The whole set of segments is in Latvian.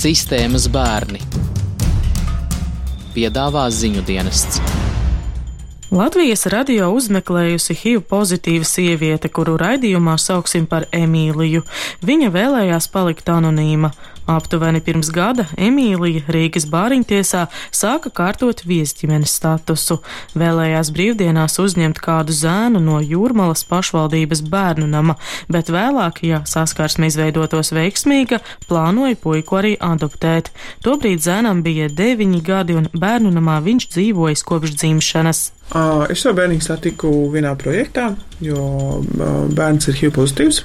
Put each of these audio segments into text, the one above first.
Sistēmas bērni piedāvā ziņu dienests. Latvijas radio uzmeklējusi HIV pozitīva sieviete, kuru raidījumā sauksim par Emīliju. Viņa vēlējās palikt anonīma. Aptuveni pirms gada Emīlija Rīgas bāriņtiesā sāka kārtot viesģimenes statusu. Vēlējās brīvdienās uzņemt kādu zēnu no Jūrmalas pašvaldības bērnu nama, bet vēlāk, ja saskarsme izveidotos veiksmīga, plānoja puiku arī adoptēt. Tobrīd zēnam bija deviņi gadi un bērnu namā viņš dzīvojis kopš dzimšanas. Es savu bērnu satiku vienā projektā, jo bērns ir HIV pozitīvs.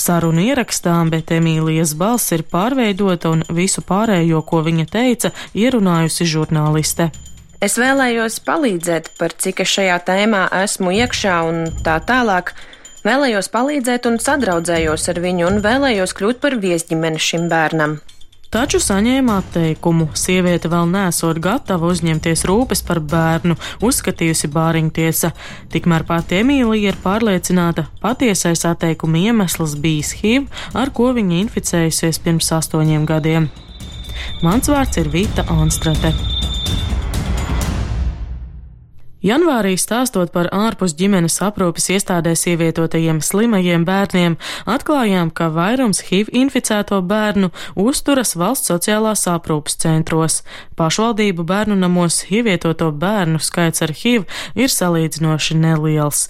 Sarunu ierakstām, bet Emīlijas balss ir pārveidota un visu pārējo, ko viņa teica, ierunājusi žurnāliste. Es vēlējos palīdzēt, par cik es šajā tēmā esmu iekšā un tā tālāk. Vēlējos palīdzēt un sadraudzējos ar viņu un vēlējos kļūt par viesģimeni šim bērnam taču saņēma atteikumu. Sieviete vēl nesot gatava uzņemties rūpes par bērnu, uzskatījusi bāriņtiesa. Tikmēr pati Emīlija ir pārliecināta, patiesais atteikuma iemesls bijis HIV, ar ko viņa inficējusies pirms astoņiem gadiem. Mans vārds ir Vita Anstrate. Janvārī stāstot par ārpus ģimenes aprūpes iestādēs ievietotajiem slimajiem bērniem, atklājām, ka vairums HIV inficēto bērnu uzturas valsts sociālās aprūpes centros. Pašvaldību bērnu namos ievietoto bērnu skaits ar HIV ir salīdzinoši neliels.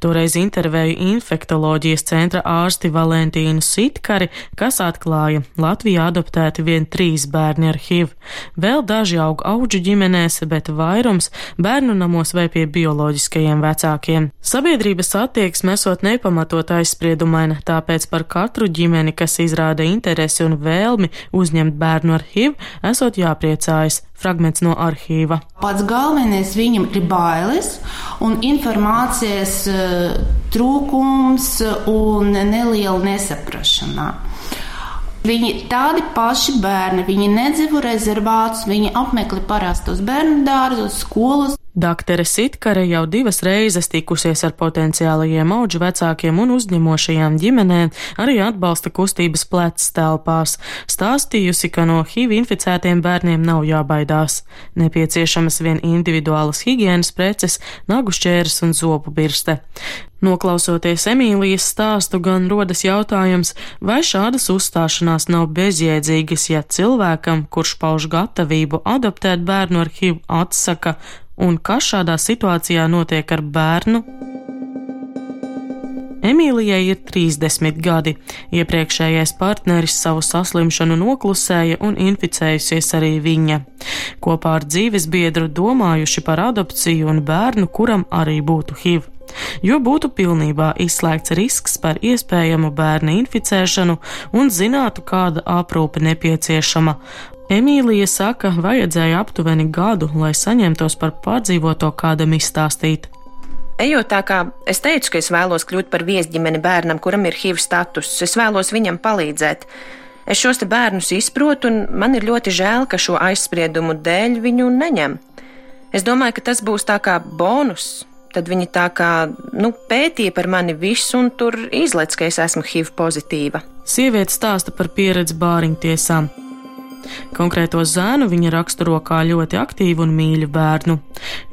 Toreiz intervēju infektoloģijas centra ārsti Valentīnu Sitkari, kas atklāja, Latvijā adoptēti vien trīs bērni ar HIV. Vēl daži aug auģu ģimenēs, bet vairums bērnu namos vai pie bioloģiskajiem vecākiem. Sabiedrības attieksme esot nepamatot aizspriedumaina, tāpēc par katru ģimeni, kas izrāda interesi un vēlmi uzņemt bērnu ar HIV, esot jāpriecājas. Fragments no arhīva. Pats galvenais viņam ir bailes un informācijas uh, trūkums un neliela nesaprašana. Viņi tādi paši bērni, viņi nedzīvo rezervātus, viņi apmeklē parastos bērnu dārzus, skolas. Daktere Sitkare jau divas reizes tikusies ar potenciālajiem auģu vecākiem un uzņemošajām ģimenēm, arī atbalsta kustības plecs telpās, stāstījusi, ka no HIV inficētiem bērniem nav jābaidās. Nepieciešamas vien individuālas higienas preces, nagu šķēres un zobu birste. Noklausoties Emīlijas stāstu, gan rodas jautājums, vai šādas uzstāšanās nav bezjēdzīgas, ja cilvēkam, kurš pauž gatavību adoptēt bērnu ar HIV, atsaka un kas šādā situācijā notiek ar bērnu? Emīlijai ir 30 gadi. Iepriekšējais partneris savu saslimšanu noklusēja un inficējusies arī viņa. Kopā ar dzīves biedru domājuši par adopciju un bērnu, kuram arī būtu HIV. Jo būtu pilnībā izslēgts risks par iespējamu bērnu inficēšanu un zinātu, kāda aprūpe nepieciešama, Emīlija saka, vajadzēja aptuveni gadu, lai saņemtos par pārdzīvoto kādam izstāstīt. Ejot tā kā es teicu, ka es vēlos kļūt par viesģimeni bērnam, kuram ir HIV status, es vēlos viņam palīdzēt. Es šos bērnus izprotu, un man ir ļoti žēl, ka šo aizspriedumu dēļ viņu neņem. Es domāju, ka tas būs tā kā bonus. Tad viņi tā kā nu, pētīja par mani visu, un tur izlaiž, ka es esmu HIV pozitīva. Sieviete stāsta par pieredzi bāriņtiesām. Konkrēto zēnu viņa raksturo kā ļoti aktīvu un mīļu bērnu.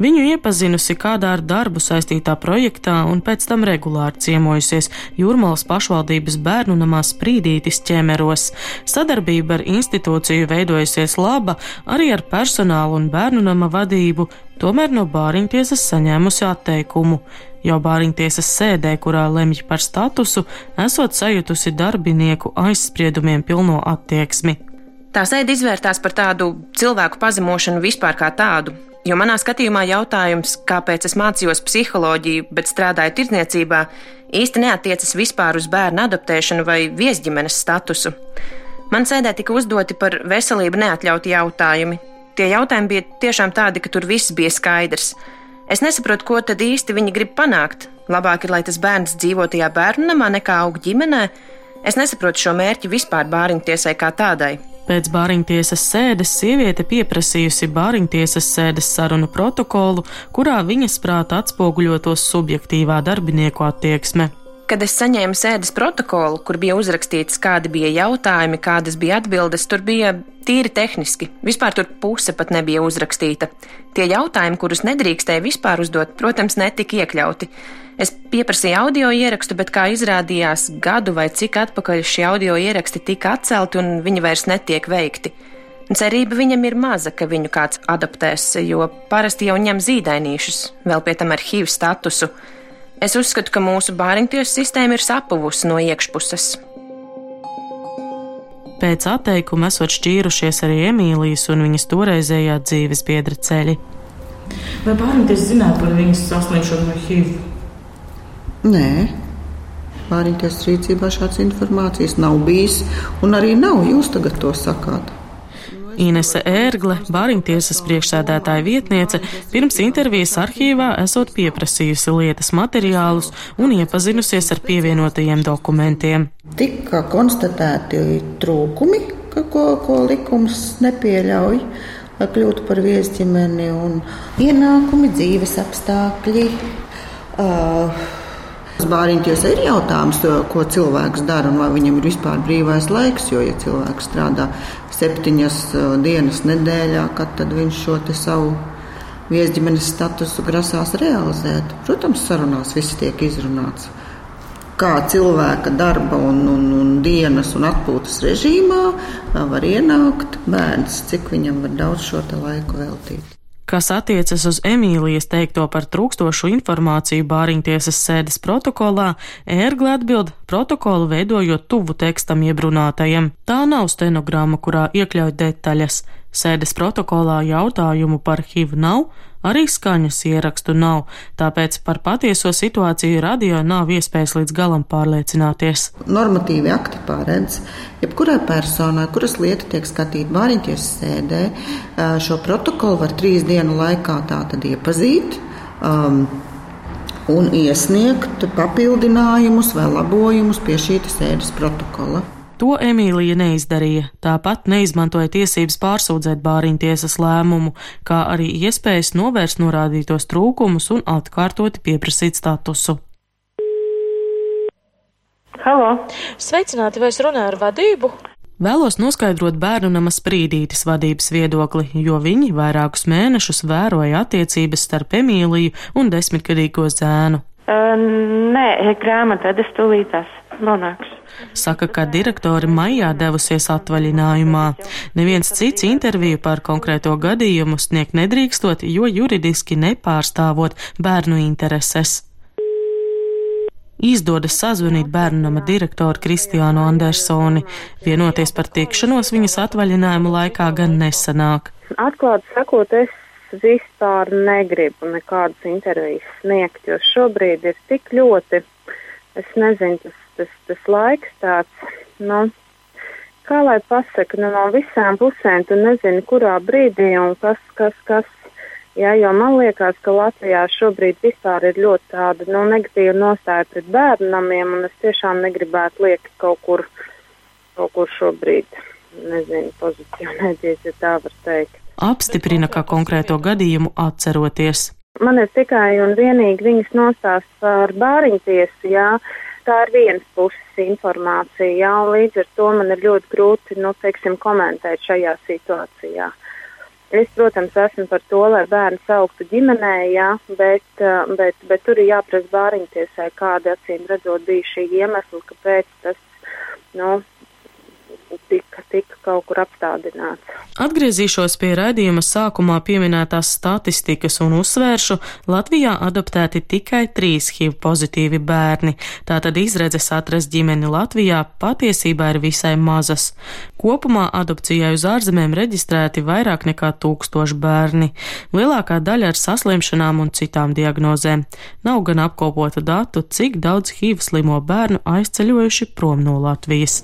Viņu iepazinusi kādā ar darbu saistītā projektā un pēc tam regulāri ciemojusies Jūrmalas pašvaldības bērnu namā Sprīdītis ķemeros. Sadarbība ar institūciju veidojusies laba arī ar personālu un bērnu nama vadību, tomēr no bāriņtiesas saņēmusi atteikumu jau bāriņtiesas sēdē, kurā lemj par statusu, esot sajutusi darbinieku aizspriedumiem pilno attieksmi. Tā sēde izvērtās par tādu cilvēku pazemošanu vispār kā tādu. Jo manā skatījumā jautājums, kāpēc es mācījos psiholoģiju, bet strādāju tirdzniecībā, īsti neatiecas vispār uz bērnu adoptēšanu vai viesģimenes statusu. Man sēdē tika uzdoti par veselību neatļauti jautājumi. Tie jautājumi bija tiešām tādi, ka tur viss bija skaidrs. Es nesaprotu, ko tad īsti viņi grib panākt. Labāk ir, lai tas bērns dzīvo tajā bērnu namā nekā aug ģimenē. Es nesaprotu šo mērķi vispār bāriņtiesai kā tādai. Pēc bāriņtiesas sēdes sieviete pieprasījusi bāriņtiesas sēdes sarunu protokolu, kurā viņas prāta atspoguļotos subjektīvā darbinieku attieksme. Kad es saņēmu sēdes protokolu, kur bija uzrakstīts, kādi bija jautājumi, kādas bija atbildes, tur bija tīri tehniski. Vispār tur puse pat nebija uzrakstīta. Tie jautājumi, kurus nedrīkstēja vispār uzdot, protams, netika iekļauti. Es pieprasīju audio ierakstu, bet, kā izrādījās, gadu vai cik atpakaļ šie audio ieraksti tika atcelti un viņi vairs netiek veikti. Cerība viņam ir maza, ka viņu kāds adaptēs, jo parasti jau ņem zīdainīšus, vēl pie tam ar HIV statusu. Es uzskatu, ka mūsu bāriņtiesu sistēma ir sapuvusi no iekšpuses. Pēc atteikuma esot šķīrušies arī Emīlijas un viņas toreizējā dzīves biedra ceļi. Vai bāriņties zināt par viņas saslimšanu ar HIV? Nē, bāriņties rīcībā šādas informācijas nav bijis, un arī nav. Jūs tagad to sakāt. Inese Ērgle, Bāriņtiesas priekšsēdētāja vietniece, pirms intervijas arhīvā esot pieprasījusi lietas materiālus un iepazinusies ar pievienotajiem dokumentiem. Tika konstatēti trūkumi, ka, ko, ko likums nepieļauj, lai kļūtu par viesģimeni, un ienākumi, dzīves apstākļi. Uh, Bāriņtiesā ir jautājums, ko cilvēks dara un vai viņam ir vispār brīvais laiks. Jo, ja cilvēks strādā septiņas dienas nedēļā, kad viņš šo savu viesģimenes statusu grasās realizēt, protams, sarunās viss tiek izrunāts. Kā cilvēka darba un, un, un dienas un atpūtas režīmā var ienākt bērns, cik viņam var daudz šo laiku veltīt. Kas attiecas uz Emīlijas teikto par trūkstošu informāciju Bāriņtiesas sēdes protokolā, ērgli atbild protokolu veidojot tuvu tekstam iebrunātajam. Tā nav stenogramma, kurā iekļauj detaļas. Sēdes protokolā jautājumu par HIV nav, arī skaņas ierakstu nav, tāpēc par patieso situāciju radio nav iespējas līdz galam pārliecināties. Normatīvi akti paredz, jebkurai personai, kuras lieta tiek skatīta Bāriņtiesas sēdē, šo protokolu var trīs dienu laikā tātad iepazīt. Um, un iesniegt papildinājumus vai labojumus pie šī sēdes protokola. To Emīlija neizdarīja, tāpat neizmantoja tiesības pārsūdzēt bāriņtiesas lēmumu, kā arī iespējas novērst norādītos trūkumus un atkārtoti pieprasīt statusu. Halo! Sveicināti, vai es runāju ar vadību? Vēlos noskaidrot bērnu nama sprīdītes vadības viedokli, jo viņi vairākus mēnešus vēroja attiecības starp Emīliju un desmitgadīgo zēnu. Uh, nē, grāmatvedes tūlītās nonāks. Saka, ka direktori maijā devusies atvaļinājumā. Neviens cits interviju par konkrēto gadījumu sniegt nedrīkstot, jo juridiski nepārstāvot bērnu intereses. Izdodas sazvanīt bērnama direktoru Kristiānu Andersoni. Vienoties par tikšanos viņas atvaļinājuma laikā gan nesanāk. Atklāti sakot, es vispār negribu nekādas intervijas sniegt, jo šobrīd ir tik ļoti, es nezinu, tas tas, tas laiks tāds, nu, kā lai pasaka, nu, no visām pusēm tu nezini, kurā brīdī un kas, kas, kas. Jā, jo man liekas, ka Latvijā šobrīd vispār ir ļoti tāda nu, negatīva nostāja pret bērnamiem, un es tiešām negribētu liekt kaut kur, kaut kur šobrīd, nezinu, pozicionēties, ja tā var teikt. Apstiprina, ka konkrēto gadījumu atceroties. Man ir tikai un vienīgi viņas nostāsts par bāriņtiesu, jā, tā ir vienas puses informācija, jā, un līdz ar to man ir ļoti grūti, nu, teiksim, komentēt šajā situācijā. Es, protams, esmu par to, lai bērni sauktu ģimenē, jā, bet, bet, bet tur ir jāprasa bāriņtiesai, kāda acīm redzot bija šī iemesla, kāpēc tas, nu, tika, tika kaut kur apstādināts. Atgriezīšos pie raidījuma sākumā pieminētās statistikas un uzsvēršu, Latvijā adoptēti tikai trīs HIV pozitīvi bērni, tātad izredzes atrast ģimeni Latvijā patiesībā ir visai mazas. Kopumā adopcijai uz ārzemēm reģistrēti vairāk nekā tūkstoši bērni, lielākā daļa ar saslimšanām un citām diagnozēm. Nav gan apkopotu datu, cik daudz HIV slimo bērnu aizceļojuši prom no Latvijas.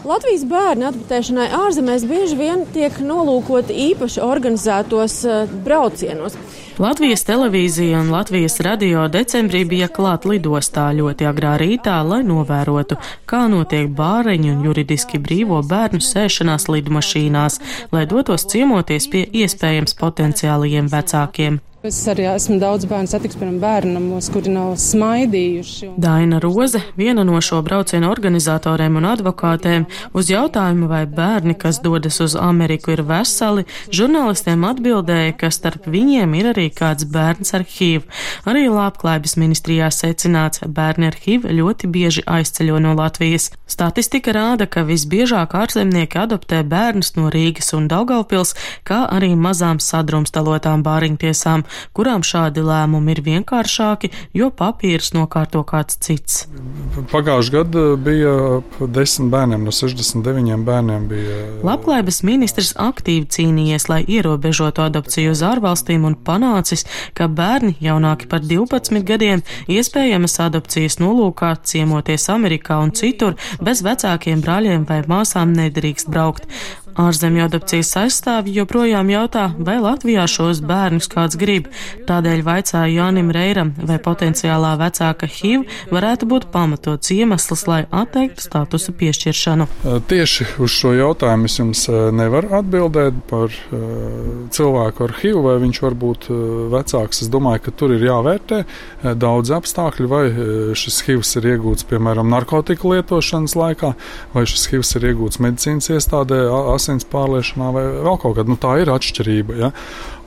Latvijas bērnu adaptēšanai ārzemēs bieži vien tiek nolūkoti īpaši organizētos uh, braucienos. Latvijas televīzija un Latvijas radio decembrī bija klāt lidostā ļoti agrā rītā, lai novērotu, kā notiek bāreņu un juridiski brīvo bērnu sēšanās lidmašīnās, lai dotos ciemoties pie iespējams potenciālajiem vecākiem. Es arī esmu daudz bērnu satiks, piemēram, bērnamos, kuri nav smaidījuši. Daina Roze, viena no šo braucienu organizatoriem un advokātēm, uz jautājumu, vai bērni, kas dodas uz Ameriku, ir veseli, žurnālistiem atbildēja, ka starp viņiem ir arī kāds bērns ar HIV. Arī Labklājības ministrijā secināts, bērni ar HIV ļoti bieži aizceļo no Latvijas. Statistika rāda, ka visbiežāk ārzemnieki adoptē bērnus no Rīgas un Daugaupils, kā arī mazām sadrumstalotām bāriņtiesām kurām šādi lēmumi ir vienkāršāki, jo papīrus nokārto kāds cits. Pagājušajā gadā bija desmit bērniem, no 69 bērniem bija. Labklājības ministrs aktīvi cīnījies, lai ierobežotu adopciju uz ārvalstīm un panācis, ka bērni jaunāki par 12 gadiem iespējamas adopcijas nolūkā ciemoties Amerikā un citur bez vecākiem brāļiem vai māsām nedrīkst braukt. Ārzemju adopcijas aizstāvji joprojām jautā, vai Latvijā šos bērnus kāds grib. Tādēļ vaicāja Jānim Reiram, vai potenciālā vecāka HIV varētu būt pamatots iemesls, lai atteiktu statusa piešķiršanu. Tieši uz šo jautājumu es jums nevaru atbildēt par cilvēku ar HIV, vai viņš var būt vecāks. Es domāju, ka tur ir jāvērtē daudz apstākļu, vai šis HIV ir iegūts, piemēram, narkotiku lietošanas laikā, vai šis HIV ir iegūts medicīnas iestādē asins pārliešanā vai vēl kaut kādā. Nu, tā ir atšķirība. Ja?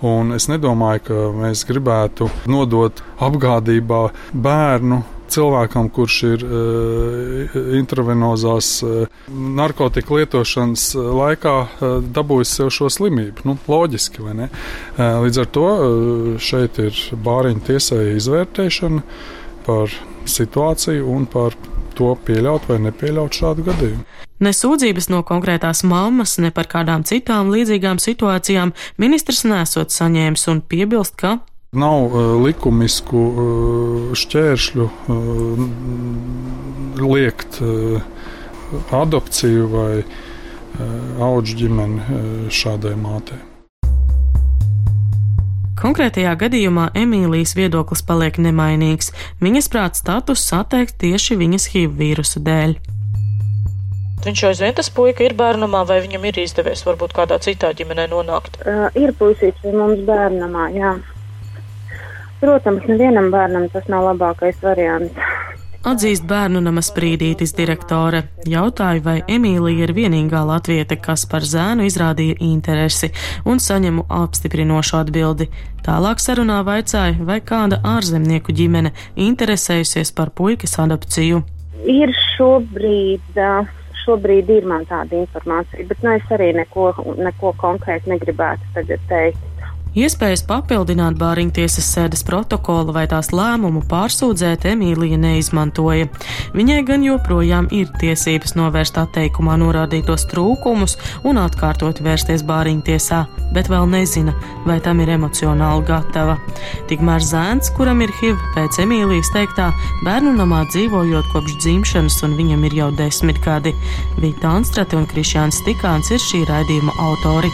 Un es nedomāju, ka mēs gribētu nodot apgādībā bērnu cilvēkam, kurš ir uh, intravenozās uh, narkotiku lietošanas laikā uh, dabūjis sev šo slimību. Nu, loģiski, vai ne? Uh, līdz ar to uh, šeit ir bāriņu tiesai izvērtēšana par situāciju un par to pieļaut vai nepieļaut šādu gadījumu. Ne sūdzības no konkrētās mammas, ne par kādām citām līdzīgām situācijām ministrs nesot saņēmis un piebilst, ka Nav uh, likumisku uh, šķēršļu uh, liekt uh, adopciju vai uh, auģu ģimeni uh, šādai mātei. Konkrētajā gadījumā Emīlijas viedoklis paliek nemainīgs. Viņas prāt status atteikt tieši viņas HIV vīrusa dēļ. Viņš jau zina, tas puika ir bērnamā, vai viņam ir izdevies varbūt kādā citā ģimenē nonākt? Uh, ir puisīts mums bērnamā, jā. Protams, nevienam bērnam tas nav labākais variants. Atzīst bērnu nama sprīdītis direktore. Jautāju, vai Emīlija ir vienīgā latviete, kas par zēnu izrādīja interesi, un saņemu apstiprinošu atbildi. Tālāk sarunā vaicāja, vai kāda ārzemnieku ģimene interesējusies par puikas adopciju. Ir šobrīd. Šobrīd ir man tāda informācija, bet nu, es arī neko, neko konkrēti negribētu tagad teikt. Iespējas papildināt bāriņtiesas sēdes protokolu vai tās lēmumu pārsūdzēt Emīlija neizmantoja. Viņai gan joprojām ir tiesības novērst atteikumā norādītos trūkumus un atkārtot vērsties bāriņtiesā, bet vēl nezina, vai tam ir emocionāli gatava. Tikmēr zēns, kuram ir HIV pēc Emīlijas teiktā, bērnu namā dzīvojot kopš dzimšanas un viņam ir jau desmit gadi. Vita Anstrate un Krišjāns Tikāns ir šī raidījuma autori